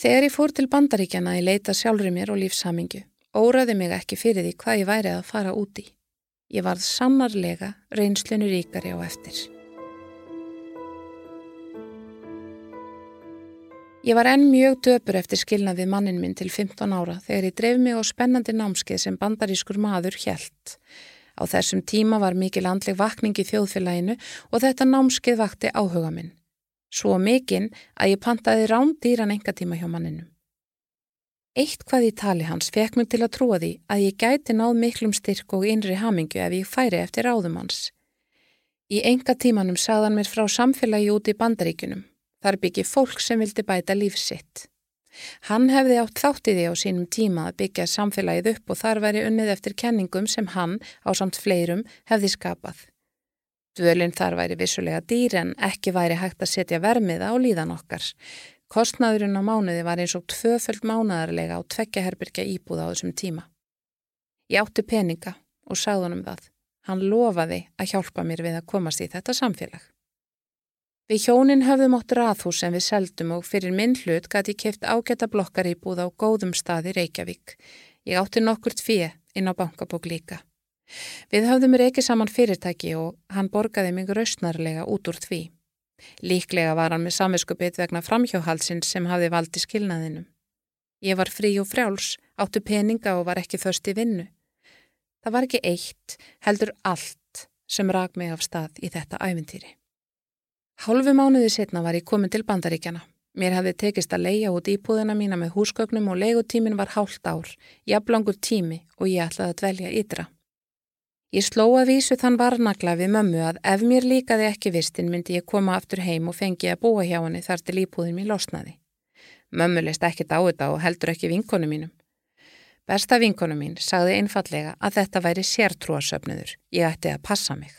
Þegar ég fór til bandaríkjana í leita sjálfri mér og lífshamingu, óraði mig ekki fyrir því hvað ég væri að fara úti. Ég varð sannarlega reynslinu ríkari á eftir. Ég var enn mjög döpur eftir skilnað við mannin minn til 15 ára þegar ég dreif mig á spennandi námskeið sem bandarískur maður hjælt. Á þessum tíma var mikil andleg vakning í þjóðfélaginu og þetta námskeið vakti áhuga minn. Svo mikinn að ég pantaði rándýran enga tíma hjá manninum. Eitt hvað í tali hans fekk mér til að trúa því að ég gæti náð miklum styrk og innri hamingu ef ég færi eftir ráðum hans. Í enga tímanum sagðan mér frá samfélagi út í bandaríkunum. Þar byggi fólk sem vildi bæta lífsitt. Hann hefði átt þáttiði á sínum tíma að byggja samfélagið upp og þar veri unnið eftir kenningum sem hann, á samt fleirum, hefði skapað. Dvölinn þar væri vissulega dýr en ekki væri hægt að setja vermiða á líðan okkar. Kostnaðurinn á mánuði var eins og tvöföld mánadarlega á tveggjaherbyrkja íbúða á þessum tíma. Ég átti peninga og sagðunum það. Hann lofaði að hjálpa mér við að komast í þetta samfélag. Við hjónin höfðum átt rathús sem við seldum og fyrir minn hlut gæti ég keift ágæta blokkar íbúða á góðum staði Reykjavík. Ég átti nokkurt fíi inn á bankabók líka. Við höfðum reykið saman fyrirtæki og hann borgaði mig rausnarlega út úr því. Líklega var hann með samviskupið vegna framhjóhalsins sem hafi valdi skilnaðinum. Ég var frí og frjáls, áttu peninga og var ekki þörst í vinnu. Það var ekki eitt, heldur allt sem rak mig af stað í þetta æventýri. Hálfu mánuði setna var ég komin til bandaríkjana. Mér hefði tekist að leia út íbúðina mína með húsgögnum og leigutímin var hálft ár, jafnlangur tími og ég ætlaði að dvelja ytra. Ég sló að vísu þann varnagla við mömmu að ef mér líkaði ekki vistin myndi ég koma aftur heim og fengi að búa hjá henni þar til ípúðin mér losnaði. Mömmu leist ekkit á þetta og heldur ekki vinkonu mínum. Besta vinkonu mín sagði einfallega að þetta væri sértrúasöfnuður. Ég ætti að passa mig.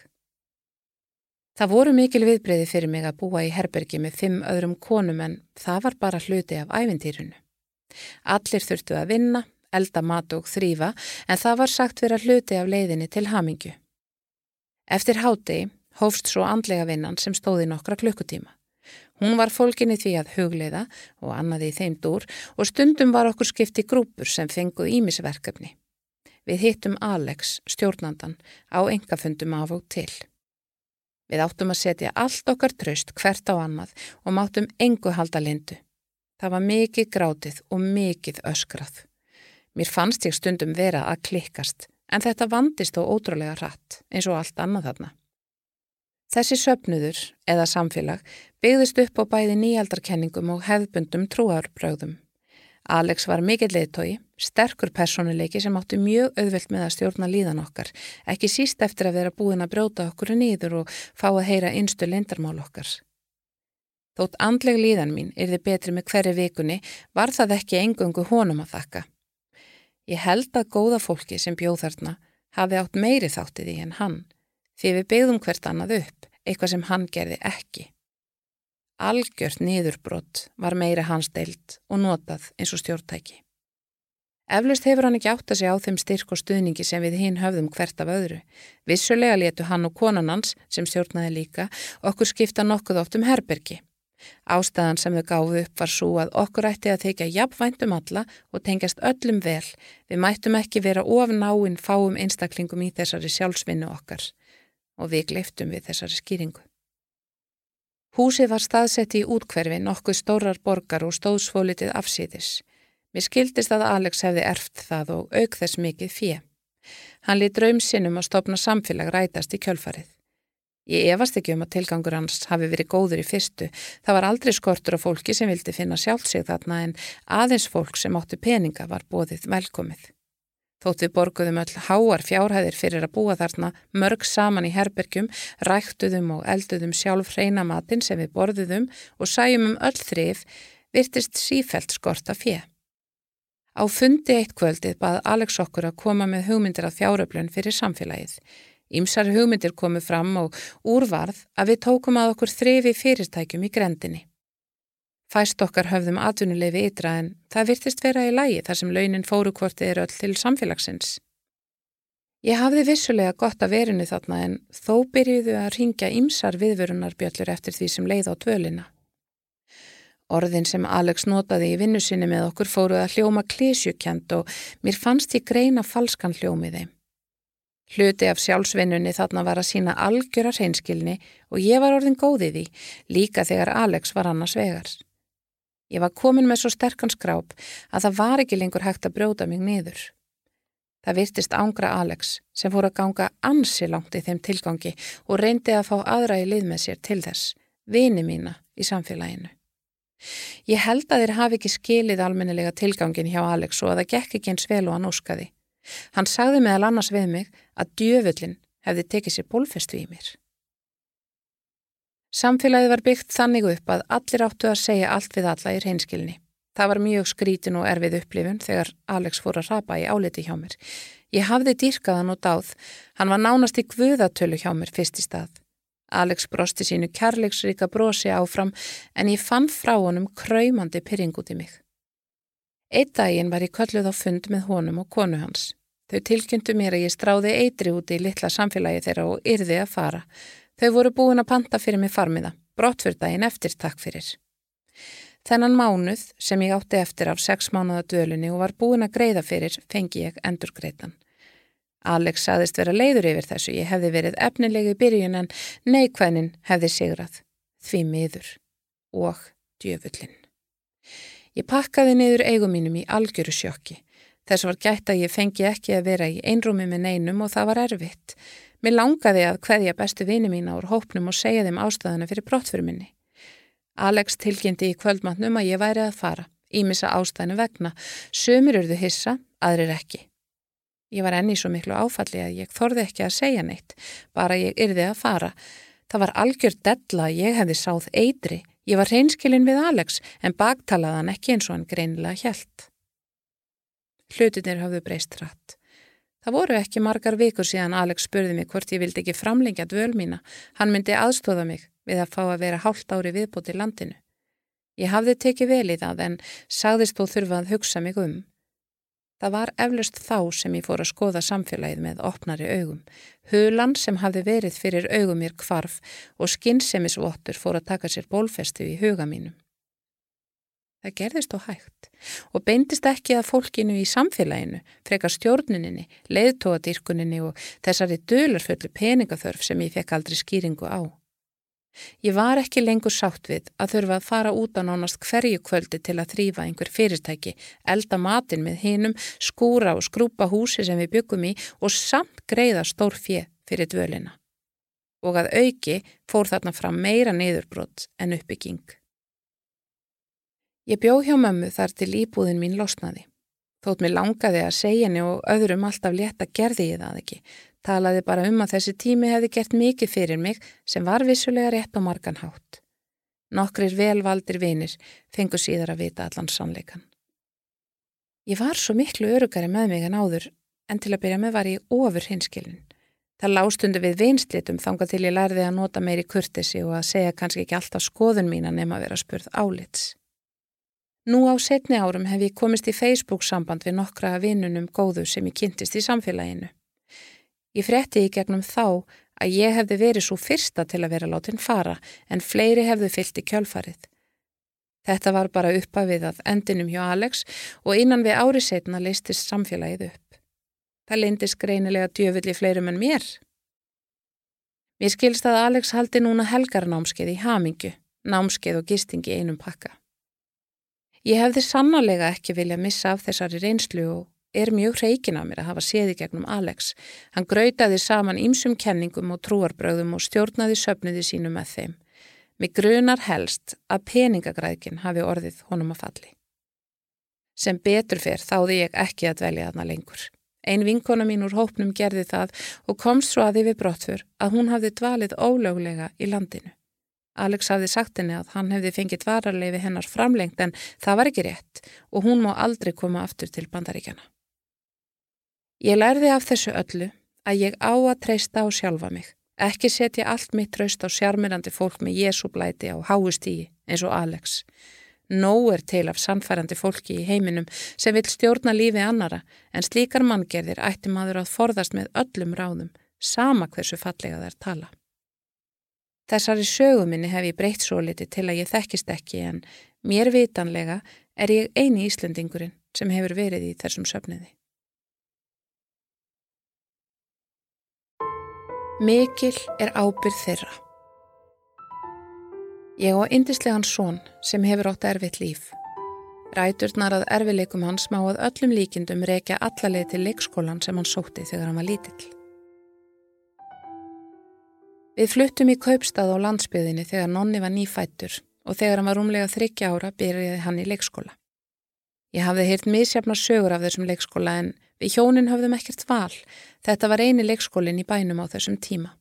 Það voru mikil viðbreyði fyrir mig að búa í herbergi með fimm öðrum konum en það var bara hluti af ævintýrunu. Allir þurftu að vinna, elda mat og þrýfa en það var sagt vera hluti af leiðinni til hamingju. Eftir hátegi hófst svo andlega vinnan sem stóði nokkra klukkutíma. Hún var fólkinni því að hugleiða og annaði í þeim dúr og stundum var okkur skipti grúpur sem fenguð ímisverkefni. Við hittum Alex, stjórnandan, á engafundum af og til. Við áttum að setja allt okkar tröst hvert á annað og máttum engu halda lindu. Það var mikið grátið og mikið öskrað. Mér fannst ég stundum vera að klikkast en þetta vandist þó ótrúlega rætt eins og allt annað þarna. Þessi söpnuður, eða samfélag, byggðist upp á bæði nýjaldarkenningum og hefðbundum trúarbröðum. Alex var mikill leittói, sterkur personuleiki sem átti mjög auðvelt með að stjórna líðan okkar, ekki síst eftir að vera búin að brjóta okkur nýður og fá að heyra einstu lindarmál okkar. Þótt andleg líðan mín er þið betri með hverju vikunni, var það ekki engungu honum að þakka. Ég held að góða fólki sem bjóð þarna hafi átt meiri þáttið í en hann því við byggðum hvert annað upp, eitthvað sem hann gerði ekki. Algjört niðurbrott var meira hans deilt og notað eins og stjórntæki. Eflust hefur hann ekki átt að segja á þeim styrk og stuðningi sem við hinn höfðum hvert af öðru. Vissulega letu hann og konan hans, sem stjórnaði líka, okkur skipta nokkuð oft um herbergi. Ástæðan sem þau gáðu upp var svo að okkur ætti að þykja jafnvæntum alla og tengjast öllum vel. Við mættum ekki vera of náinn fáum einstaklingum í þessari sjálfsvinnu okkar og við gleiftum við þessari skýringu. Húsið var staðsett í útkverfi nokkuð stórar borgar og stóðsfólitið afsýðis. Mér skildist að Alex hefði erft það og auk þess mikið fjö. Hann lít draum sinnum að stopna samfélag rætast í kjölfarið. Ég efast ekki um að tilgangur hans hafi verið góður í fyrstu. Það var aldrei skortur af fólki sem vildi finna sjálfsig þarna en aðeins fólk sem áttu peninga var bóðið velkomið. Þótt við borguðum öll háar fjárhæðir fyrir að búa þarna mörg saman í herbergjum, ræktuðum og elduðum sjálf hreina matin sem við borðuðum og sæjum um öll þrif, virtist sífelt skorta fjö. Á fundi eitt kvöldið bað Alex okkur að koma með hugmyndir af fjáröflun fyrir samfélagið. Ímsar hugmyndir komu fram og úrvarð að við tókum að okkur þrefi fyrirtækjum í grendinni. Fæst okkar höfðum atvinnuleifi ytra en það virtist vera í lægi þar sem launin fórukvortið er öll til samfélagsins. Ég hafði vissulega gott að verinu þarna en þó byrjuðu að ringja ímsar viðvörunarbjöllur eftir því sem leið á tvölina. Orðin sem Alex notaði í vinnu sinni með okkur fóruð að hljóma klísjukjent og mér fannst ég greina falskan hljómiði. Hluti af sjálfsvinnunni þarna var að sína algjöra hreinskilni og ég var orðin góðið í, líka þegar Alex var annars vegar. Ég var komin með svo sterkan skráp að það var ekki lengur hægt að brjóta mig niður. Það virtist ángra Alex sem fór að ganga ansi langt í þeim tilgangi og reyndi að fá aðra í lið með sér til þess, vini mína í samfélaginu. Ég held að þeir hafi ekki skilið almennilega tilgangin hjá Alex og að það gekk ekki eins vel og hann óskaði. Hann sagði meðal annars við mig að djöfullin hefði tekið sér bólfestu í mér. Samfélagið var byggt þannig upp að allir áttu að segja allt við alla í reynskilni. Það var mjög skrítin og erfið upplifun þegar Alex fór að rapa í áliti hjá mér. Ég hafði dýrkaðan og dáð. Hann var nánast í guðatölu hjá mér fyrst í stað. Alex brosti sínu kærleiksríka brosi áfram en ég fann frá honum kræmandi pyrring út í mig. Eitt daginn var ég kölluð á fund með honum og konu hans. Þau tilkynntu mér að ég stráði eitri úti í litla samfélagi þeirra og yrði að fara. Þau voru búin að panta fyrir mig farmiða, brottfyrrdaginn eftir takk fyrir. Þennan mánuð sem ég átti eftir af sex mánuða dölunni og var búin að greiða fyrir fengi ég endur greitan. Alex saðist vera leiður yfir þessu, ég hefði verið efnilegi byrjun en neikvæðnin hefði sigrað, því miður og djöfullin. Ég pakkaði niður eigum mínum í algjöru sjokki. Þess var gætt að ég fengi ekki að vera í einrúmi með neinum og það var erfitt. Mér langaði að hverja bestu vini mína úr hópnum og segja þeim ástæðana fyrir brottfyrir minni. Alex tilkynnti í kvöldmatnum að ég væri að fara, ímissa ástæðinu vegna. Sumir urðu hissa, aðrir ekki. Ég var enni svo miklu áfalli að ég þorði ekki að segja neitt, bara ég yrði að fara. Það var algjör della að ég hefði sáð eitri. Ég var hreinskilin við Alex en baktalaði hann ekki eins og hann greinilega hjælt. Hlutinir hafðu breyst rætt. Það voru ekki margar vikur síðan Alex spurði mig hvort ég vildi ekki framlengja dvöl mína. Hann myndi aðstóða mig við að fá að vera hálft ári viðbútt í landinu. Ég hafði tekið vel í það en sagðist þú þurfa að hugsa mig um. Það var eflust þá sem ég fór að skoða samfélagið með opnari augum. Hulan sem hafði verið fyrir augum mér kvarf og skinsemisvottur fór að taka sér bólfestu í huga mínum. Það gerðist og hægt og beindist ekki að fólkinu í samfélaginu, frekar stjórnuninni, leiðtóadýrkuninni og þessari dölarföllu peningaþörf sem ég fekk aldrei skýringu á. Ég var ekki lengur sátt við að þurfa að fara út á nánast hverju kvöldi til að þrýfa einhver fyrirtæki, elda matin með hinum, skúra og skrúpa húsi sem við byggum í og samt greiða stór fjö fyrir dvölina. Og að auki fór þarna fram meira niðurbrott en uppbygging. Ég bjó hjá mömmu þar til íbúðin mín losnaði. Þótt mér langaði að segja henni og öðrum alltaf létta gerði ég það ekki, Talaði bara um að þessi tími hefði gert mikið fyrir mig sem var vissulega rétt á margan hátt. Nokkrir velvaldir vinir fengu síðar að vita allan sannleikan. Ég var svo miklu örugari með mig en áður en til að byrja með var ég ofur hinskilin. Það lástundu við vinslitum þanga til ég lærði að nota meiri kurtesi og að segja kannski ekki alltaf skoðun mín að nema vera spurð álits. Nú á setni árum hef ég komist í Facebook samband við nokkra vinnunum góðu sem ég kynntist í samfélaginu. Ég fretti í gegnum þá að ég hefði verið svo fyrsta til að vera látin fara en fleiri hefðu fyllt í kjölfarið. Þetta var bara uppafið að endinum hjá Alex og innan við ári setna leistist samfélagið upp. Það leindist greinilega djöfull í fleirum en mér. Mér skilst að Alex haldi núna helgarnámskeið í hamingu, námskeið og gistingi einum pakka. Ég hefði sannarlega ekki vilja missa af þessari reynslu og er mjög hreikin á mér að hafa séði gegnum Alex. Hann grautaði saman ímsum kenningum og trúarbröðum og stjórnaði söpniði sínu með þeim. Mig grunar helst að peningagræðkin hafi orðið honum að falli. Sem betur fyrr þáði ég ekki að dvelja þarna lengur. Ein vinkona mín úr hópnum gerði það og komst svo að við brottfur að hún hafði dvalið ólöglega í landinu. Alex hafði sagt henni að hann hefði fengið vararleifi hennar framlengt en það var ekki rétt og hún má aldrei koma aftur til bandaríkjana. Ég lærði af þessu öllu að ég á að treysta á sjálfa mig, ekki setja allt mitt tröst á sjarmirandi fólk með jésublæti á háustígi eins og Alex. Nó er til af samfærandi fólki í heiminum sem vil stjórna lífi annara en slíkar manngerðir ætti maður að forðast með öllum ráðum, sama hversu fallega þær tala. Þessari söguminni hef ég breytt svo liti til að ég þekkist ekki en mér vitanlega er ég eini Íslandingurinn sem hefur verið í þessum söfniði. Mikil er ábyrð þeirra. Ég á indislegan són sem hefur átt erfitt líf. Ræturnar að erfileikum hans má að öllum líkindum reykja allaleg til leikskólan sem hann sótti þegar hann var lítill. Við fluttum í kaupstað á landsbyðinni þegar nonni var nýfættur og þegar hann var rúmlega þryggja ára byrjaði hann í leikskóla. Ég hafði heyrt misjafna sögur af þessum leikskóla en hjónin hafðum ekkert val. Þetta var eini leikskólin í bænum á þessum tíma.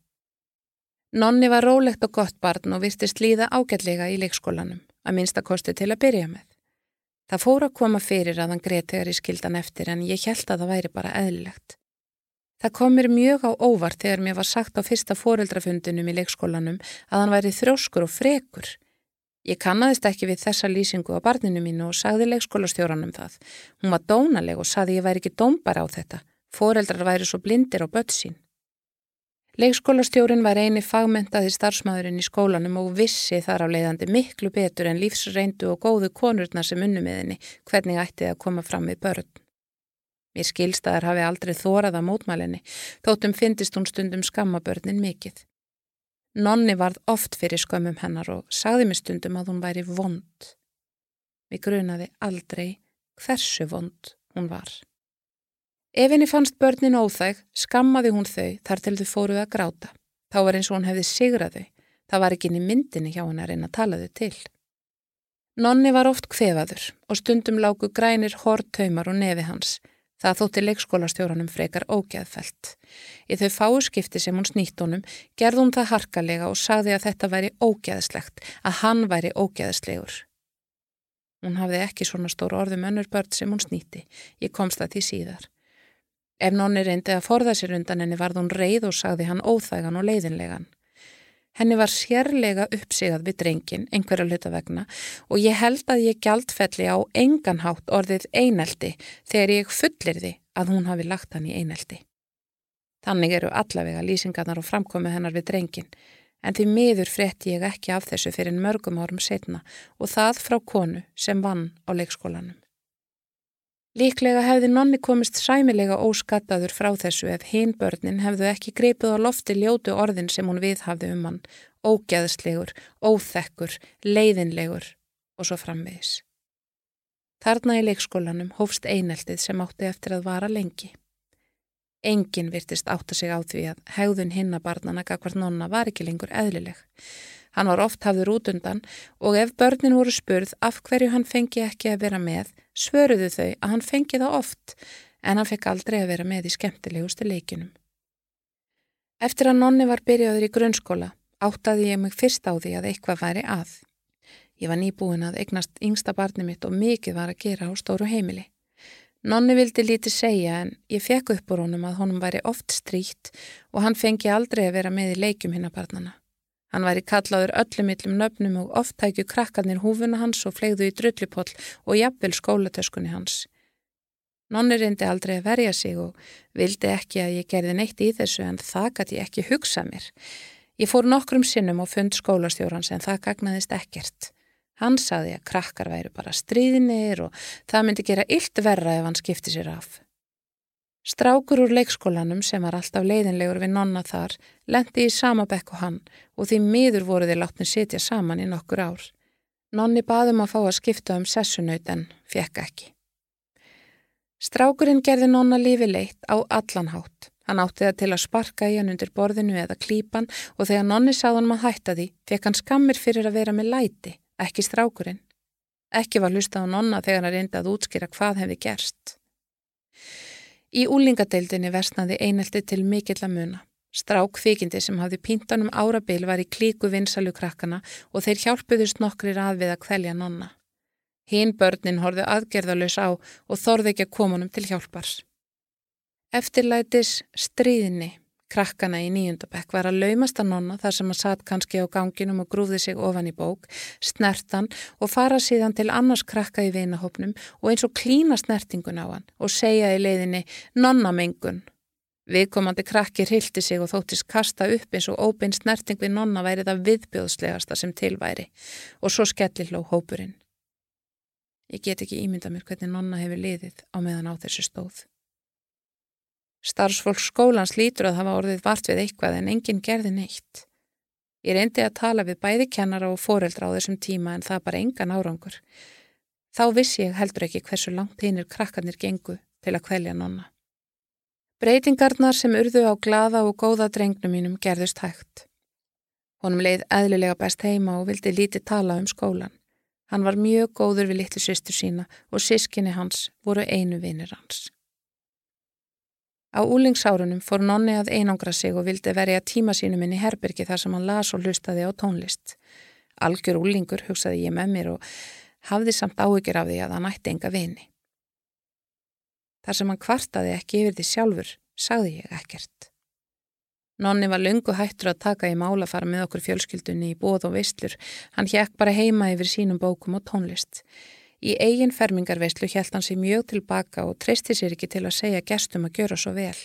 Nonni var rólegt og gott barn og virtist líða ágætlega í leikskólanum, að minnstakosti til að byrja með. Það fór að koma fyrir að hann greið þegar ég skildan eftir en ég held að það væri bara eðlilegt. Það kom mér mjög á óvart þegar mér var sagt á fyrsta fóreldrafundinum í leikskólanum að hann væri þróskur og frekur. Ég kannadist ekki við þessa lýsingu á barninu mínu og sagði leikskólastjóranum það. Hún var dónaleg og sagði ég væri ekki dómbar á þetta. Fóreldrar væri svo blindir á börn sín. Leikskólastjórin var eini fagmentaði starfsmæðurinn í skólanum og vissi þar á leiðandi miklu betur en lífsreindu og góðu konurna sem unnu með henni hvernig ætti það að koma fram við börn. Mér skilstaðar hafi aldrei þórað að mótmælinni, þóttum fyndist hún stundum skammabörnin mikill. Nonni varð oft fyrir skömmum hennar og sagði mig stundum að hún væri vond. Mér grunaði aldrei hversu vond hún var. Ef henni fannst börnin óþæg, skammaði hún þau þar til þau fóruð að gráta. Þá var eins og hún hefði sigraðu. Það var ekki inn í myndinni hjá hennar en að tala þau til. Nonni var oft kvefaður og stundum lágu grænir hort taumar og nefi hans Það þótti leikskólastjóranum frekar ógeðfelt. Í þau fáskipti sem hún snýtt honum gerði hún það harkalega og sagði að þetta væri ógeðslegt, að hann væri ógeðslegur. Hún hafði ekki svona stór orðum önnur börn sem hún snýtti. Ég komst það því síðar. Ef nonni reyndi að forða sér undan henni varð hún reið og sagði hann óþægan og leiðinlegan. Henni var sérlega uppsigað við drengin einhverja hluta vegna og ég held að ég gjaldfelli á enganhátt orðið eineldi þegar ég fullir því að hún hafi lagt hann í eineldi. Þannig eru allavega lýsingarnar og framkomið hennar við drengin en því miður fretti ég ekki af þessu fyrir mörgum árum setna og það frá konu sem vann á leikskólanum. Líklega hefði nonni komist sæmilega óskattaður frá þessu ef hinn börnin hefðu ekki greipið á lofti ljótu orðin sem hún viðhafði um hann, ógeðslegur, óþekkur, leiðinlegur og svo framvegis. Þarna í leikskólanum hófst eineltið sem átti eftir að vara lengi. Engin virtist átta sig á því að hegðun hinnabarnana gagvart nonna var ekki lengur eðlileg. Hann var oft hafður út undan og ef börnin voru spurð af hverju hann fengi ekki að vera með, svöruðu þau að hann fengi það oft en hann fekk aldrei að vera með í skemmtilegustu leikinum. Eftir að nonni var byrjaður í grunnskóla áttaði ég mig fyrst á því að eitthvað væri að. Ég var nýbúin að eignast yngsta barni mitt og mikið var að gera á stóru heimili. Nonni vildi lítið segja en ég fekk upp úr honum að honum væri oft stríkt og hann fengi aldrei að vera með í leikum hinn að barnana. Hann væri kallaður öllum millum nöfnum og oft tækju krakkarnir húfuna hans og flegðu í drullipoll og jafnvel skólatöskunni hans. Nonni reyndi aldrei að verja sig og vildi ekki að ég gerði neitt í þessu en það gæti ég ekki hugsa mér. Ég fór nokkrum sinnum og fund skólastjórans en það gagnaðist ekkert. Hann saði að krakkar væru bara stríðinir og það myndi gera illt verra ef hann skipti sér af. Strákur úr leikskólanum sem var alltaf leiðinlegur við nonna þar lendi í sama bekk og hann og því miður voru þeir látni sitja saman í nokkur ár. Nonni baðum að fá að skipta um sessunaut en fekk ekki. Strákurinn gerði nonna lífi leitt á allanhátt. Hann átti það til að sparka í hann undir borðinu eða klípan og þegar nonni sáðan maður hætta því fekk hann skammir fyrir að vera með læti, ekki strákurinn. Ekki var hlustað á nonna þegar hann reyndi að útskýra hvað hefði gerst. Í úlingadeildinni versnaði einelti til mikill að muna. Strák kvikindi sem hafði píntanum árabil var í klíku vinsalu krakkana og þeir hjálpuðust nokkrir að við að kvelja nonna. Hinn börnin horfið aðgerðalös á og þorði ekki að komunum til hjálpars. Eftirlætis stríðinni krakkana í nýjundabekk var að laumast að nonna þar sem hann satt kannski á ganginum og grúði sig ofan í bók, snertan og fara síðan til annars krakka í vinahopnum og eins og klína snertingun á hann og segja í leiðinni nonnamengun. Viðkomandi krakki hrildi sig og þóttist kasta upp eins og óbein snerting við nonna væri það viðbjóðslegasta sem tilværi og svo skellilló hópurinn. Ég get ekki ímynda mér hvernig nonna hefur liðið á meðan á þessu stóð. Starfsfólk skólans lítur að hafa orðið vart við eitthvað en enginn gerði neitt. Ég reyndi að tala við bæði kennara og foreldra á þessum tíma en það bara engan árangur. Þá vissi ég heldur ekki hversu langt hinnir krakkarnir gengu til að kvelja nonna. Breytingarnar sem urðu á glada og góða drengnum mínum gerðust hægt. Honum leið eðlilega best heima og vildi lítið tala um skólan. Hann var mjög góður við litlu sýstu sína og sískinni hans voru einu vinir hans. Á úlingsárunum fór nonni að einangra sig og vildi verja tíma sínum inn í herbergi þar sem hann las og hlustaði á tónlist. Algjör úlingur hugsaði ég með mér og hafði samt áhyggjur af því að hann ætti enga vini. Þar sem hann kvartaði ekki yfir því sjálfur, sagði ég ekkert. Nonni var lungu hættur að taka í mála fara með okkur fjölskyldunni í bóð og veistlur. Hann hjekk bara heima yfir sínum bókum og tónlist. Í eigin fermingarveistlu hjælt hann sér mjög tilbaka og treysti sér ekki til að segja gestum að gjöra svo vel.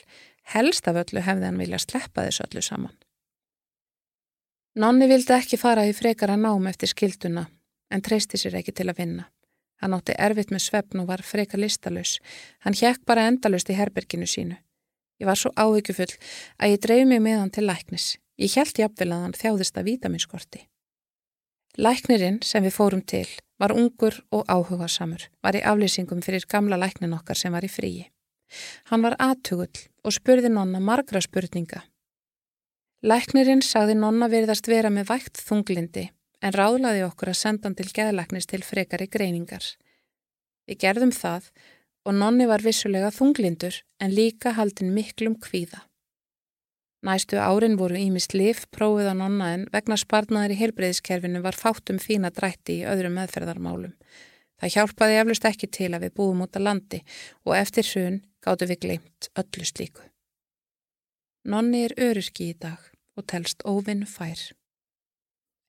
Helst af öllu hefði hann vilja sleppa þessu öllu saman. Nonni vildi ekki fara í frekara nám eftir skilduna en treysti sér ekki til að vinna. Hann átti erfitt með svefn og var freka listalus. Hann hjekk bara endalust í herberginu sínu. Ég var svo áhyggjufull að ég dreif mig með hann til læknis. Ég held jafnvel að hann þjáðist að vitaminskorti. Læknirinn sem við fórum til var ungur og áhugasamur, var í aflýsingum fyrir gamla læknin okkar sem var í fríi. Hann var aðtugull og spurði nonna margra spurninga. Læknirinn sagði nonna veriðast vera með vægt þunglindi en ráðlaði okkur að senda hann til geðlæknis til frekari greiningar. Við gerðum það og nonni var vissulega þunglindur en líka haldin miklum kvíða. Næstu árin voru ímist lif prófið á nonna en vegna sparnaðar í heilbreyðiskerfinu var fátum fína drætti í öðrum meðferðarmálum. Það hjálpaði eflust ekki til að við búum út að landi og eftir hrun gáttu við gleimt öllu slíku. Nonni er öryrki í dag og telst óvinn fær.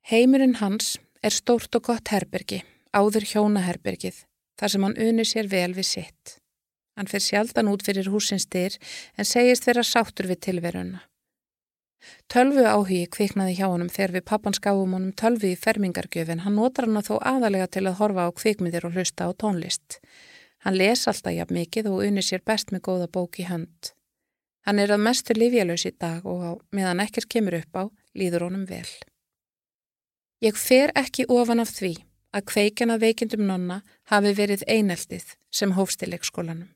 Heimurinn hans er stórt og gott herbergi, áður hjónaherbergið, þar sem hann unir sér vel við sitt. Hann fyrir sjaldan út fyrir húsins styr en segist vera sáttur við tilveruna. Tölvu áhugi kviknaði hjá honum þegar við pappans gáum honum tölvu í fermingargjöfin. Hann notar hann þó aðalega til að horfa á kvikmyndir og hlusta á tónlist. Hann les alltaf jafn mikið og unir sér best með góða bók í hönd. Hann er að mestu livjalös í dag og meðan ekkert kemur upp á, líður honum vel. Ég fer ekki ofan af því að kveikjana veikindum nonna hafi verið eineltið sem hófst í leikskólanum.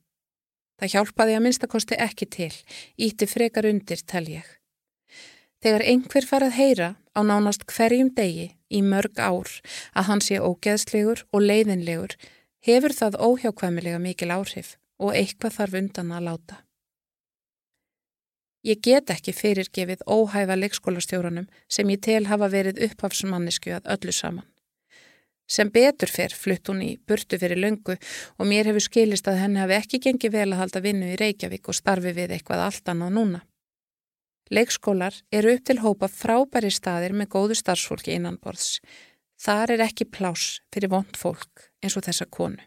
Það hjálpaði að minnstakosti ekki til, íti frekar undir tel ég. Þegar einhver farað heyra á nánast hverjum degi í mörg ár að hann sé ógeðslegur og leiðinlegur hefur það óhjákvæmilega mikil áhrif og eitthvað þarf undan að láta. Ég get ekki fyrirgefið óhæfa leikskólastjóranum sem ég tel hafa verið upphafsmannisku að öllu saman. Sem betur fyrr flutt hún í burtu fyrir löngu og mér hefur skilist að henni hafi ekki gengið vel að halda vinnu í Reykjavík og starfi við eitthvað allt annað núna. Leikskólar eru upp til hópa frábæri staðir með góðu starfsfólki innanborðs. Þar er ekki plás fyrir vond fólk eins og þessa konu.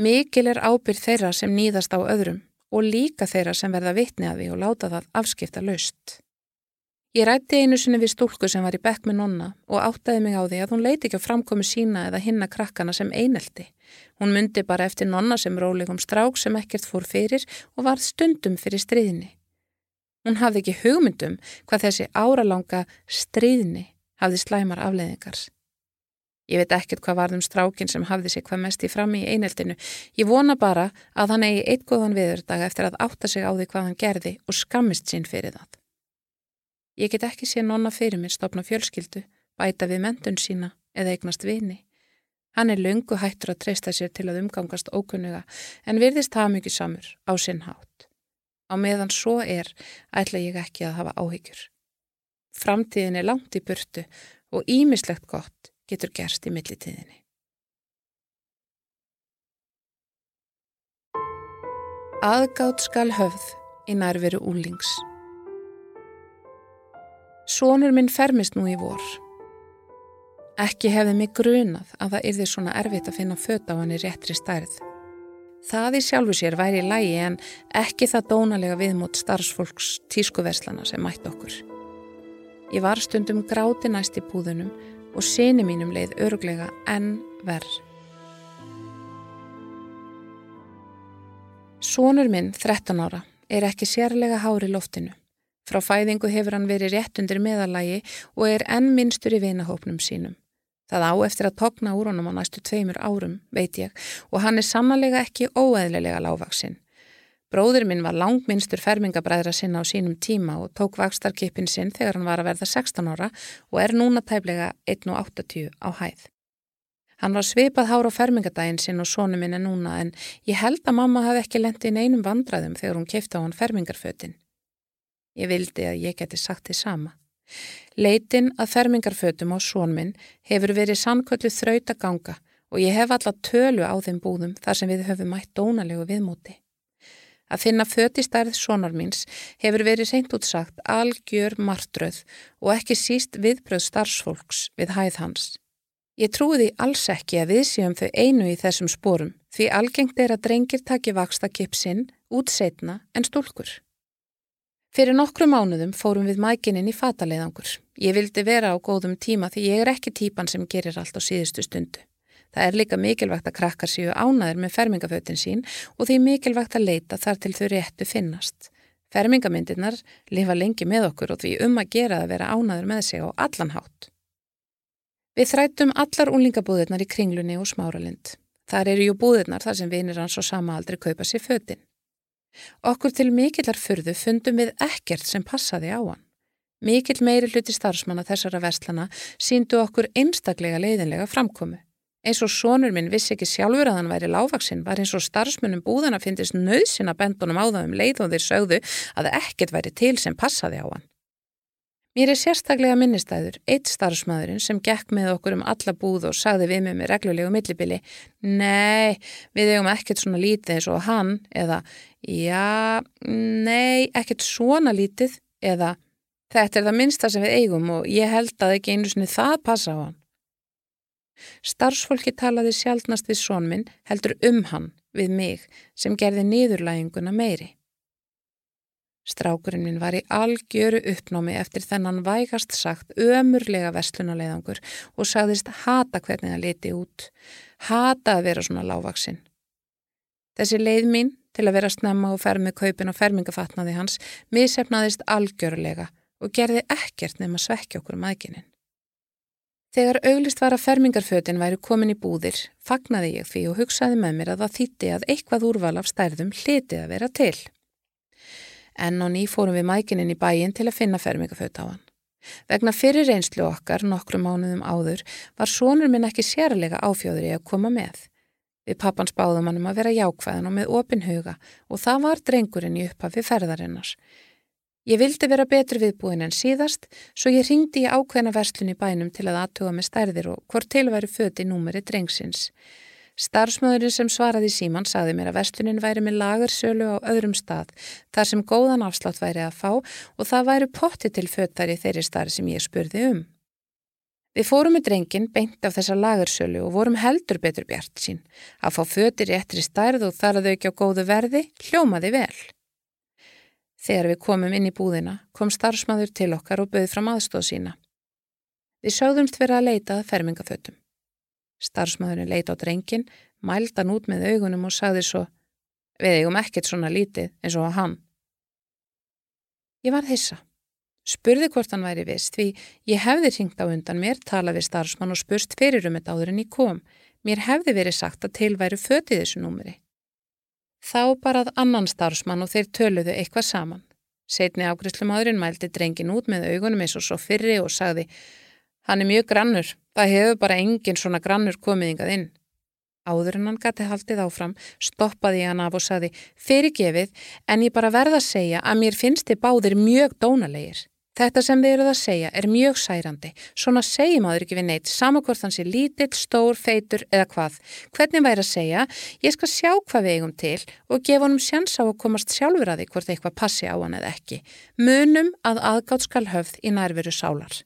Mikil er ábyrð þeirra sem nýðast á öðrum og líka þeirra sem verða vitni að því og láta það afskipta laust. Ég rætti einu sinni við stúlku sem var í bekk með nonna og áttaði mig á því að hún leiti ekki á framkomi sína eða hinna krakkana sem einelti. Hún myndi bara eftir nonna sem rólegum strák sem ekkert fór fyrir og var stundum fyrir stríðinni. Hún hafði ekki hugmyndum hvað þessi áralanga stríðinni hafði slæmar afleðingar. Ég veit ekkert hvað varðum strákin sem hafði sig hvað mest í frammi í eineldinu. Ég vona bara að hann eigi eitt góðan viðurdag eftir að átta sig á því hvað hann gerði og skammist sín fyrir það. Ég get ekki sé nonna fyrir mér stopna fjölskyldu, bæta við mentun sína eða eignast vini. Hann er lungu hættur að treysta sér til að umgangast ókunnuga en virðist hafa mikið samur á sinn hátt. Á meðan svo er ætla ég ekki að hafa áhyggjur. Framtíðin er langt í burtu og ímislegt gott getur gerst í millitíðinni. Aðgátt skal höfð í nærveru úlings. Sónur minn fermist nú í vor. Ekki hefði mig grunað að það yrði svona erfitt að finna föt á hann í réttri stærð. Það í sjálfu sér væri í lægi en ekki það dónalega viðmót starfsfólks tískuverslana sem mætt okkur. Ég var stundum gráti næst í búðunum og séni mínum leið örglega enn verð. Sónur minn, 13 ára, er ekki sérlega hári loftinu. Frá fæðingu hefur hann verið rétt undir meðalagi og er enn minnstur í vinahópnum sínum. Það á eftir að topna úr honum á næstu tveimur árum, veit ég, og hann er samanlega ekki óeðlilega lágvaksinn. Bróður minn var langminnstur fermingabræðra sinna á sínum tíma og tók vakstarkipin sinn þegar hann var að verða 16 ára og er núna tæplega 1.80 á hæð. Hann var svipað hár á fermingadaginn sinn og sónu minn er núna en ég held að mamma hafði ekki lendið inn einum vandraðum þegar hún kefti á hann fermingarfötin. Ég vildi að ég geti sagt þið sama. Leitin að fermingarfötum á sónminn hefur verið sannkvöldu þraut að ganga og ég hef alla tölu á þeim búðum þar sem við höfum mætt dónalegu viðmóti. Að finna fötistærð sónar míns hefur verið seint útsagt algjör martröð og ekki síst viðbröð starfsfólks við hæð hans. Ég trúi því alls ekki að við séum þau einu í þessum spórum því algengt er að drengir taki vaksta kipsinn út setna en stúlkur. Fyrir nokkru mánuðum fórum við mækininn í fataleiðangur. Ég vildi vera á góðum tíma því ég er ekki típan sem gerir allt á síðustu stundu. Það er líka mikilvægt að krakkar séu ánaður með fermingafötin sín og því mikilvægt að leita þar til þau réttu finnast. Fermingamyndirnar lifa lengi með okkur og því um að gera að vera ánaður með sig á allan hátt. Við þrættum allar unlingabúðirnar í kringlunni og smáralind. Þar eru jú búðirnar þar sem vinir hans og sama aldrei kaupa sér fötin. Okkur til mikillar fyrðu fundum við ekkert sem passaði á hann. Mikill meiri hluti starfsmanna þessara vestlana síndu okkur einstaklega leiðinlega framkomu. Eins og sónur minn vissi ekki sjálfur að hann væri lágvaksinn var eins og starfsmunum búðana fyndist nöðsinn að bendunum á það um leið og þeir sögðu að ekkert væri til sem passaði á hann. Mér er sérstaklega minnistæður eitt starfsmæðurinn sem gekk með okkur um alla búð og sagði við mig með reglulegu millibili Nei, við eigum ekkert svona lítið eins og hann eða Já, nei, ekkert svona lítið eða Þetta er það minnsta sem við eigum og ég held að ekki einu sinni það passa á hann. Starfsfólki talaði sjálfnast við sónminn heldur um hann við mig sem gerði niðurlæginguna meiri. Strákurinn minn var í algjöru uppnámi eftir þennan vægast sagt ömurlega vestlunaleiðangur og sagðist hata hvernig það leti út, hata að vera svona lágvaksinn. Þessi leið mín til að vera snemma og ferð með kaupin og fermingafatnaði hans misefnaðist algjörlega og gerði ekkert nema svekki okkur um aðginnin. Þegar auglist var að fermingarfötin væri komin í búðir, fagnaði ég því og hugsaði með mér að það þýtti að eitthvað úrval af stærðum hlitið að vera til. Enn og ný fórum við mækinin í bæin til að finna fermingaföt á hann. Vegna fyrir reynslu okkar nokkru mánuðum áður var sónur minn ekki sérlega áfjóður í að koma með. Við pappans báðum hann um að vera jákvæðan og með opin huga og það var drengurinn í upphafi ferðarinnar. Ég vildi vera betri viðbúin en síðast svo ég ringdi í ákveðna verslun í bænum til að aðtuga með stærðir og hvort tilværi föti númeri drengsins. Starfsmöðurinn sem svaraði síman saði mér að verslunin væri með lagarsölu á öðrum stað þar sem góðan afslátt væri að fá og það væri potti til föttari þeirri starf sem ég spurði um. Við fórum með drengin beint af þessa lagarsölu og vorum heldur betur bjart sín. Að fá fötir í ettri stærð og þar að þau ekki á góðu verði hljómaði vel. Þegar við komum inn í búðina kom starfsmöður til okkar og bauð fram aðstóð sína. Við sögðumst vera að leita að fermingafötum. Starfsmaðurinn leit á drengin, mældan út með augunum og sagði svo Við eigum ekkert svona lítið eins og að hann. Ég var þessa. Spurði hvort hann væri vist því ég hefði ringt á undan mér, talað við starfsmann og spurst fyrir um þetta áður en ég kom. Mér hefði verið sagt að til væri fötið þessu númeri. Þá barað annan starfsmann og þeir töluðu eitthvað saman. Setni ágriðslumadurinn mældi drengin út með augunum eins og svo fyrri og sagði Hann er mjög grannur, það hefur bara engin svona grannur komið yngað inn. Áður en hann gæti haldið áfram, stoppaði hann af og saði fyrirgefið en ég bara verða að segja að mér finnst þið báðir mjög dónalegir. Þetta sem þið eruð að segja er mjög særandi. Svona segjum áður ekki við neitt, samakvort hans er lítill, stór, feitur eða hvað. Hvernig væri að segja, ég skal sjá hvað við eigum til og gefa honum sjans á að komast sjálfur að því hvort eitthvað passi á hann eða ekki. Munum að aðgátt skal höfð í nærveru sálar.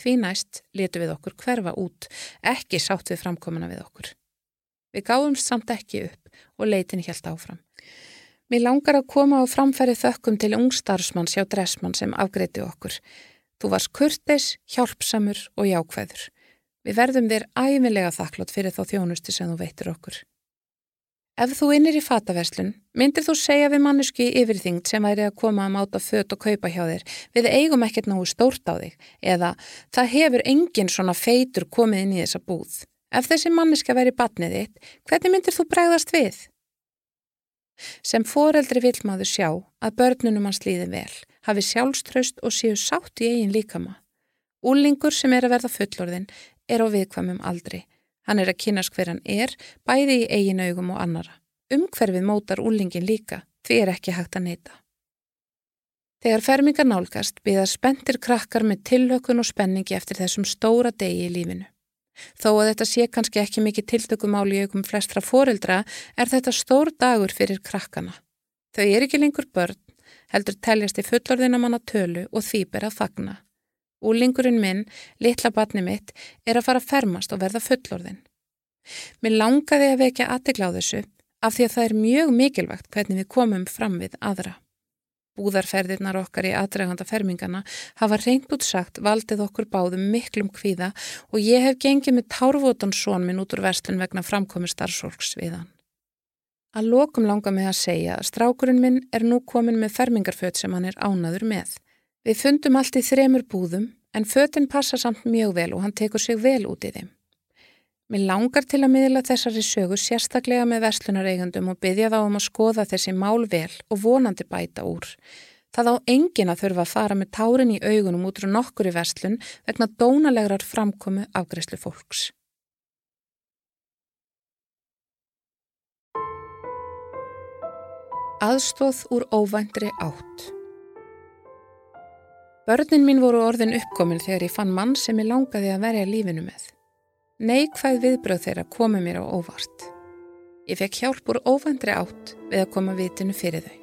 Því næst letu við okkur hverfa út, ekki sátt við framkomuna við okkur. Við gáðumst samt ekki upp og leitin helt áfram. Mér langar að koma á framfæri þökkum til ungstarfsmann sjá dressmann sem afgreiti okkur. Þú varst kurtis, hjálpsamur og jákvæður. Við verðum þér æfinlega þakklátt fyrir þá þjónusti sem þú veitir okkur. Ef þú innir í fataverslun, myndir þú segja við mannesku í yfirþyngd sem væri að koma að máta fött og kaupa hjá þér, við eigum ekkert náðu stórt á þig, eða það hefur engin svona feitur komið inn í þessa búð. Ef þessi manneska veri batnið þitt, hvernig myndir þú bregðast við? Sem foreldri vil maður sjá að börnunum hans líði vel, hafi sjálfströst og séu sátt í eigin líkama. Úlingur sem er að verða fullorðin er á viðkvamum aldri. Hann er að kynast hver hann er, bæði í eigin augum og annara. Umhverfið mótar úlingin líka, því er ekki hægt að neyta. Þegar fermingar nálgast byggða spendir krakkar með tillökun og spenningi eftir þessum stóra degi í lífinu. Þó að þetta sé kannski ekki mikið tiltökumáli í aukum flestra foreldra er þetta stór dagur fyrir krakkana. Þau er ekki lengur börn, heldur teljast í fullorðina manna tölu og því ber að fagna. Úlingurinn minn, litla batni mitt, er að fara að fermast og verða fullorðin. Mér langaði að vekja aðtegla á þessu af því að það er mjög mikilvægt hvernig við komum fram við aðra. Búðarferðirnar okkar í aðdraganda fermingana hafa reynd út sagt valdið okkur báðum miklum kvíða og ég hef gengið með tárvotan són minn út úr verslun vegna framkomi starfsólks við hann. Að lokum langar mig að segja að strákurinn minn er nú komin með fermingarföt sem hann er ánaður með. Við fundum allt í þremur búðum en fötinn passa samt mjög vel og hann tekur sig vel út í þeim. Mér langar til að miðla þessari sögu sérstaklega með verslunareigandum og byggja þá um að skoða þessi mál vel og vonandi bæta úr. Það á engin að þurfa að fara með tárin í augunum út frá nokkur í verslun vegna dónalegrar framkomu afgreyslu fólks. Aðstóð úr óvæntri átt Börnin mín voru orðin uppkomin þegar ég fann mann sem ég langaði að verja lífinu með. Neikvæð viðbröð þeirra komi mér á óvart. Ég fekk hjálp úr óvændri átt við að koma vitinu fyrir þau.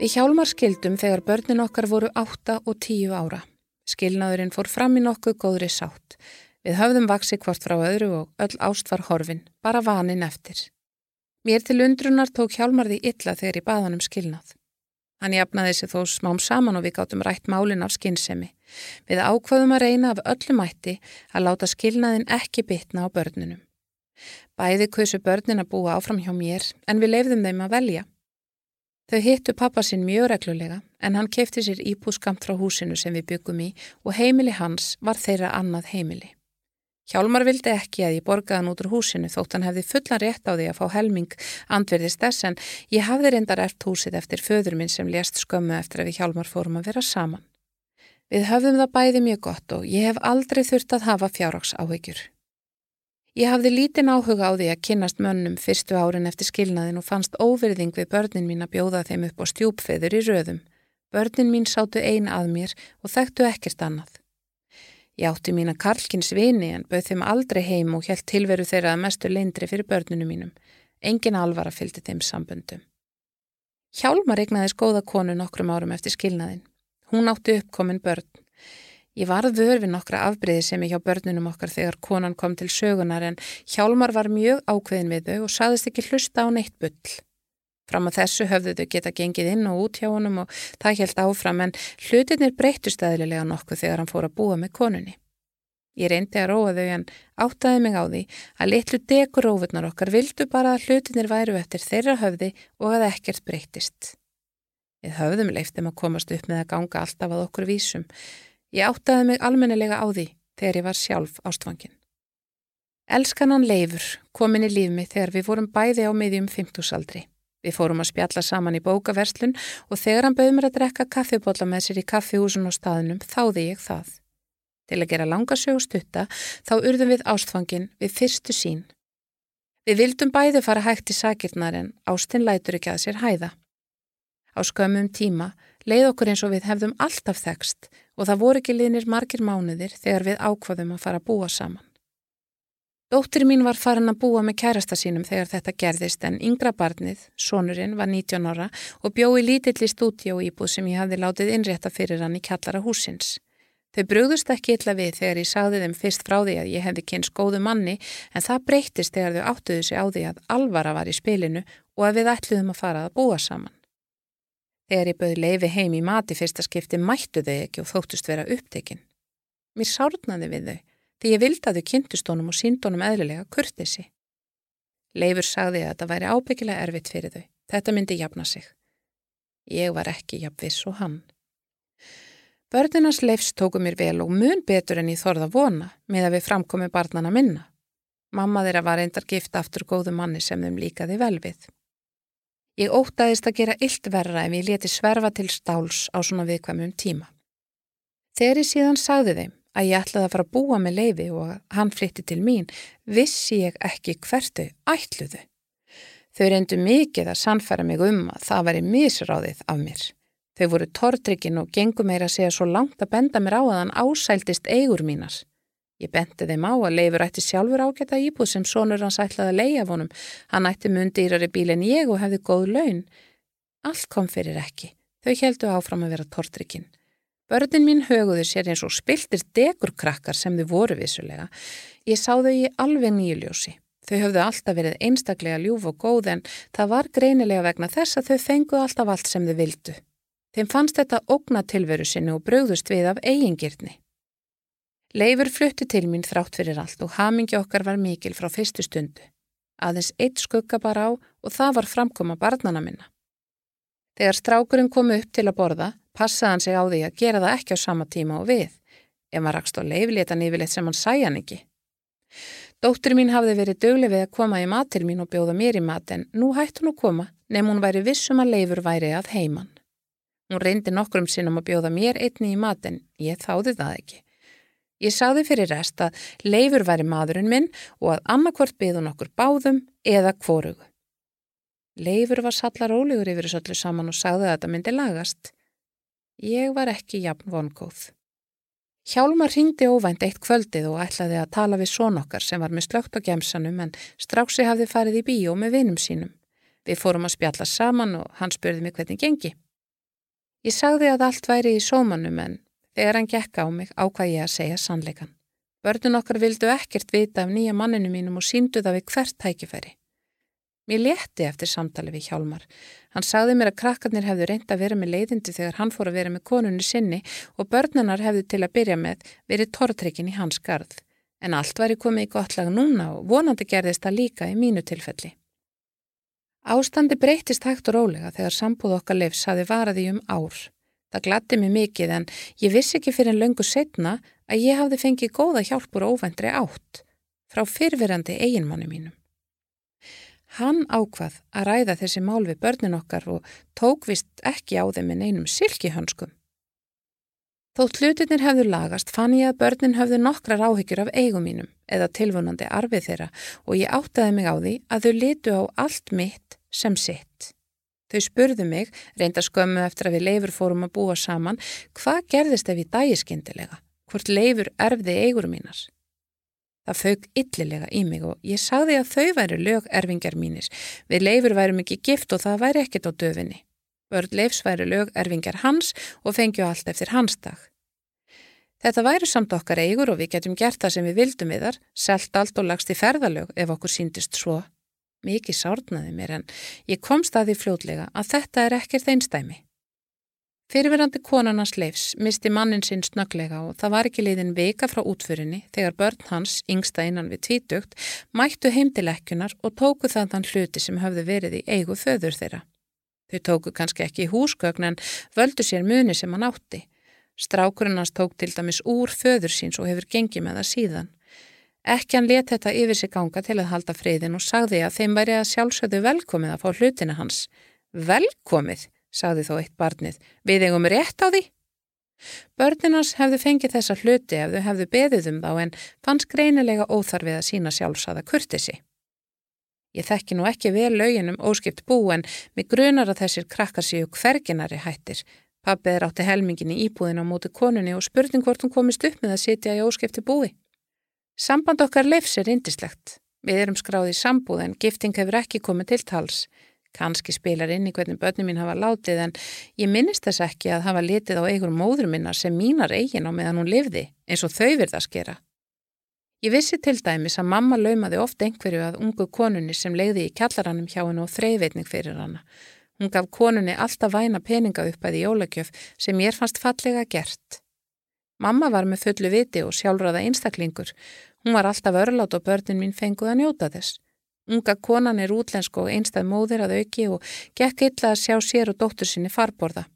Við hjálmar skildum þegar börnin okkar voru 8 og 10 ára. Skilnaðurinn fór fram í nokkuð góðri sátt. Við höfðum vaksi hvort frá öðru og öll ást var horfin, bara vanin eftir. Mér til undrunar tók hjálmarði illa þegar ég baðan um skilnað. Hann jafnaði sig þó smám saman og við gáttum rætt málinn af skinnsemi. Við ákvaðum að reyna af öllum mætti að láta skilnaðin ekki bitna á börnunum. Bæði kausu börnin að búa áfram hjá mér en við leifðum þeim að velja. Þau hittu pappa sinn mjög reglulega en hann kefti sér íbúskamt frá húsinu sem við byggum í og heimili hans var þeirra annað heimili. Hjálmar vildi ekki að ég borgaði hann út úr húsinu þótt hann hefði fullan rétt á því að fá helming andverðist þess en ég hafði reyndar ert húsið eftir föður minn sem lést skömmu eftir að við Hjálmar fórum að vera saman. Við höfðum það bæði mjög gott og ég hef aldrei þurft að hafa fjárraks áhyggjur. Ég hafði lítinn áhuga á því að kynnast mönnum fyrstu árin eftir skilnaðin og fannst óverðing við börnin mín að bjóða þeim upp á stjúpfeður í röðum. Börnin mín sátu ein að mér og þekktu ekkert annað. Ég átti mína Karlkins vini en bauð þeim aldrei heim og helt tilveru þeirra að mestu leindri fyrir börnunum mínum. Engin alvara fylgdi þeim sambundum. Hjálmar egnaðis góða konu nokkrum árum eftir skilnaðin. Hún átti uppkomin börn. Ég varð vörfi nokkra afbreyði sem ég hjá börnunum okkar þegar konan kom til sögunar en Hjálmar var mjög ákveðin við þau og saðist ekki hlusta á neitt bull. Fram að þessu höfðu þau geta gengið inn og út hjá honum og það held áfram en hlutinir breytust aðlilega nokkuð þegar hann fór að búa með konunni. Ég reyndi að róa þau en áttaði mig á því að litlu dekurófurnar okkar vildu bara að hlutinir væru eftir þeirra höfði og að ekkert breytist. Við höfðum leiftum að komast upp með að ganga alltaf að okkur vísum. Ég áttaði mig almennelega á því þegar ég var sjálf ástfangin. Elskan leifur komin í lífmi þegar við vorum bæði á miðjum 50 aldri. Við fórum að spjalla saman í bókaverslun og þegar hann bauð mér að drekka kaffibólla með sér í kaffihúsun og staðnum þáði ég það. Til að gera langa sögustutta þá urðum við ástfangin við fyrstu sín. Við vildum bæði fara hægt í sakirnar en ástinn lætur ekki að sér hæða. Á skömmum tíma leið okkur eins og við hefðum alltaf þekst og það voru ekki liðnir margir mánuðir þegar við ákvaðum að fara að búa saman. Dóttir mín var farin að búa með kærasta sínum þegar þetta gerðist en yngra barnið, sonurinn, var 19 ára og bjói lítilli stúdíó íbúð sem ég hafði látið innrétta fyrir hann í kallara húsins. Þau brúðust ekki illa við þegar ég sagði þeim fyrst frá því að ég hefði kynst góðu manni en það breytist þegar þau áttuðu sig á því að alvara var í spilinu og að við ætluðum að fara að búa saman. Þegar ég bauði leifi heim í mati fyrsta skipti mættu þau ekki og þóttust vera upptekinn. Mér sárnaði við þau því ég vildi að þau kynntust honum og sínd honum eðlilega kurtisi. Leifur sagði að þetta væri ábyggilega erfitt fyrir þau. Þetta myndi jafna sig. Ég var ekki jafnviss og hann. Börnunars leifs tóku mér vel og mun betur en ég þorða vona með að við framkomi barnana minna. Mamma þeirra var eindar gift aftur góðu manni sem þeim líkaði vel við. Ég ótaðist að gera illt verra ef ég leti sverfa til stáls á svona viðkvæmum tíma. Þegar ég síðan sagði þeim að ég ætlaði að fara að búa með leifi og að hann flytti til mín, vissi ég ekki hvertu ætluðu. Þau reyndu mikið að sannfæra mig um að það væri misráðið af mér. Þau voru tortrykkin og gengum meira að segja svo langt að benda mér á að hann ásæltist eigur mínar. Ég bendi þeim á að Leifur ætti sjálfur ágæta íbúð sem sonur hans ætlaði að leia vonum. Hann ætti mundýrari bíl en ég og hefði góð laun. Allt kom fyrir ekki. Þau heldu áfram að vera tortrykkin. Börnin mín höguðu sér eins og spiltir dekurkrakkar sem þau voru vissulega. Ég sá þau í alveg nýjuljósi. Þau höfðu alltaf verið einstaklega ljúf og góð en það var greinilega vegna þess að þau fenguð alltaf allt sem þau vildu. Þeim fannst þetta ógna tilveru sinni og bröðust við af eigingirni. Leifur flutti til mín þrátt fyrir allt og hamingi okkar var mikil frá fyrstu stundu. Aðeins eitt skugga bara á og það var framkoma barnana minna. Þegar strákurinn kom upp til að borða, passaði hann sig á því að gera það ekki á sama tíma og við. Ef maður rakst á leiflétan yfirleitt sem hann sæja hann ekki. Dóttur mín hafði verið dögleg við að koma í mat til mín og bjóða mér í mat en nú hætti hún að koma nefn hún væri vissum að leifur væri að heiman. Hún reyndi nokkrum sinnum að bjóða mér einni í matin, ég þáði það ekki. Ég sáði fyrir rest að leifur væri maðurinn minn og að annarkvort byðu nokkur báðum eða kvorugu. Leifur var sallar ólegur yfir þessu öllu saman og sagði að þetta myndi lagast. Ég var ekki jafn vongóð. Hjálmar ringdi óvænt eitt kvöldið og ætlaði að tala við són okkar sem var með slögt á gemsanum en stráksi hafði farið í bíó með vinum sínum. Við fórum að spjalla saman og hann spurði mig hvernig gengi. Ég sagði að allt væri í sómanum en þegar hann gekk á mig ákvað ég að segja sannleikan. Börnun okkar vildu ekkert vita af nýja manninu mínum og síndu það við hvert tækifæri. Mér létti eftir samtali við Hjálmar. Hann sagði mér að krakkarnir hefðu reynd að vera með leiðindi þegar hann fór að vera með konunni sinni og börnunar hefðu til að byrja með verið tortrykkin í hans garð. En allt væri komið í gott lag núna og vonandi gerðist það líka í mínu tilfelli. Ástandi breytist hægt og rólega þegar sambúð okkar lefs hafi varaði um ár. Það glatti mig mikið en ég vissi ekki fyrir en löngu setna að ég hafði fengið góða hjálpur óvendri átt frá fyrfirandi eiginmannu mínum. Hann ákvað að ræða þessi mál við börnin okkar og tók vist ekki á þeim en einum silkihönskum. Þótt hlutinir hefðu lagast fann ég að börnin hefðu nokkrar áhyggjur af eigum mínum eða tilvunandi arfið þeirra og ég áttaði mig á því að þau litu á allt mitt sem sitt. Þau spurðu mig, reynda skömmu eftir að við leifur fórum að búa saman, hvað gerðist ef ég dægi skindilega? Hvort leifur erfði eigur mínar? Það fög yllilega í mig og ég sagði að þau væri lög erfingar mínir. Við leifur værum ekki gift og það væri ekkert á döfinni. Börn Leifs væri lög erfingar hans og fengju allt eftir hans dag. Þetta væri samt okkar eigur og við getum gert það sem við vildum við þar, selt allt og lagst í ferðalög ef okkur síndist svo. Mikið sárnaði mér en ég komst að því fljótlega að þetta er ekkert einstæmi. Fyrirverandi konarnas leifs misti mannin sinn snöglega og það var ekki liðin veika frá útförinni þegar börn hans, yngsta innan við tvítugt, mættu heimtilekkunar og tóku þann hluti sem höfðu verið í eigu föður þeirra. Þau tóku kannski ekki í húsgögn en völdu sér muni sem hann átti. Strákurinn hans tók til dæmis úr föður síns og hefur gengið með það síðan. Ekki hann let þetta yfir sig ganga til að halda friðin og sagði að þeim væri að sjálfsögðu velkomið að fá hlutina hans. Velkomið, sagði þó eitt barnið, við eigum rétt á því. Börninans hefðu fengið þessa hluti ef þau hefðu beðið um þá en fannst greinilega óþarfið að sína sjálfsada kurtisi. Ég þekki nú ekki vel löginum óskipt bú en mig grunar að þessir krakkar séu hverginari hættir. Pappið er átti helmingin í íbúðin á móti konunni og spurning hvort hún komist upp með að sitja í óskipti búi. Samband okkar leifs er indislegt. Við erum skráðið í sambúð en gifting hefur ekki komið til tals. Kanski spilar inn í hvernig börnum mín hafa látið en ég minnist þess ekki að hafa litið á eigur móður minna sem mínar eigin á meðan hún lifði eins og þau virða að skera. Ég vissi til dæmis að mamma laumaði oft einhverju að ungu konunni sem leiði í kjallarannum hjá hennu og þreyveitning fyrir hana. Hún gaf konunni alltaf væna peninga upp að í jólagjöf sem ég fannst fallega gert. Mamma var með fullu viti og sjálfraða einstaklingur. Hún var alltaf örlátt og börnin mín fenguð að njóta þess. Unga konan er útlensk og einstað móðir að auki og gekk illa að sjá sér og dóttur sinni farborða.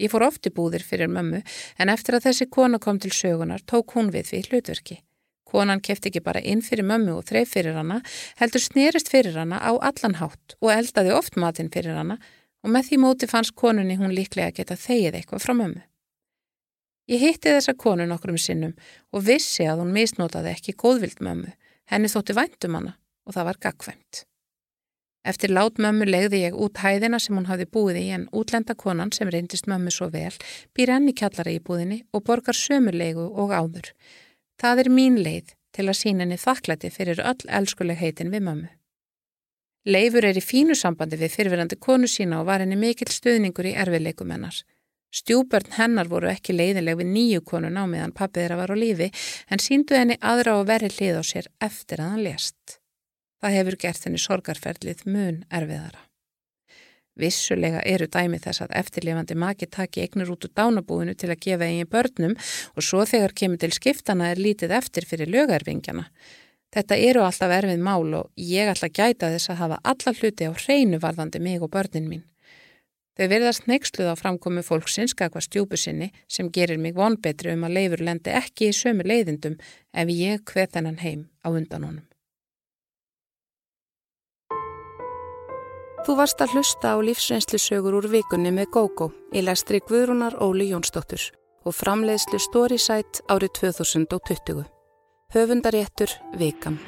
Ég fór oft í búðir fyrir mömmu en eftir að þessi kona kom til sögunar tók hún við við hlutverki. Konan kefti ekki bara inn fyrir mömmu og þreif fyrir hana, heldur snerist fyrir hana á allan hátt og eldaði oft matinn fyrir hana og með því móti fannst konunni hún líklega geta þegið eitthvað frá mömmu. Ég hitti þessa konu nokkrum sinnum og vissi að hún misnótaði ekki góðvild mömmu, henni þótti væntum hana og það var gagkvæmt. Eftir lát mömmu legði ég út hæðina sem hún hafði búið í en útlenda konan sem reyndist mömmu svo vel býr enni kjallara í búðinni og borgar sömulegu og áður. Það er mín leið til að sína henni þakklæti fyrir öll elskuleg heitin við mömmu. Leifur er í fínu sambandi við fyrirverandi konu sína og var henni mikill stuðningur í erfileikum hennar. Stjúbörn hennar voru ekki leiðileg við nýju konun á meðan pappið þeirra var á lífi en síndu henni aðra og veri hlið á sér eftir að hann lést. Það hefur gert henni sorgarferðlið mun erfiðara. Vissulega eru dæmi þess að eftirlifandi maki taki eignur út úr dánabúinu til að gefa eigin börnum og svo þegar kemur til skiptana er lítið eftir fyrir lögarvingjana. Þetta eru alltaf erfið mál og ég ætla að gæta þess að hafa alla hluti á hreinu varðandi mig og börnin mín. Þau verðast neyksluð á framkomi fólksins skakva stjúpu sinni sem gerir mig vonbetri um að leifur lendi ekki í sömu leiðindum ef ég hveð þennan heim á undan Þú varst að hlusta á lífsreynslusögur úr vikunni með GóGó í lestri Guðrúnar Óli Jónsdóttur og framleiðslu Storysight árið 2020. Höfundaréttur Vikam.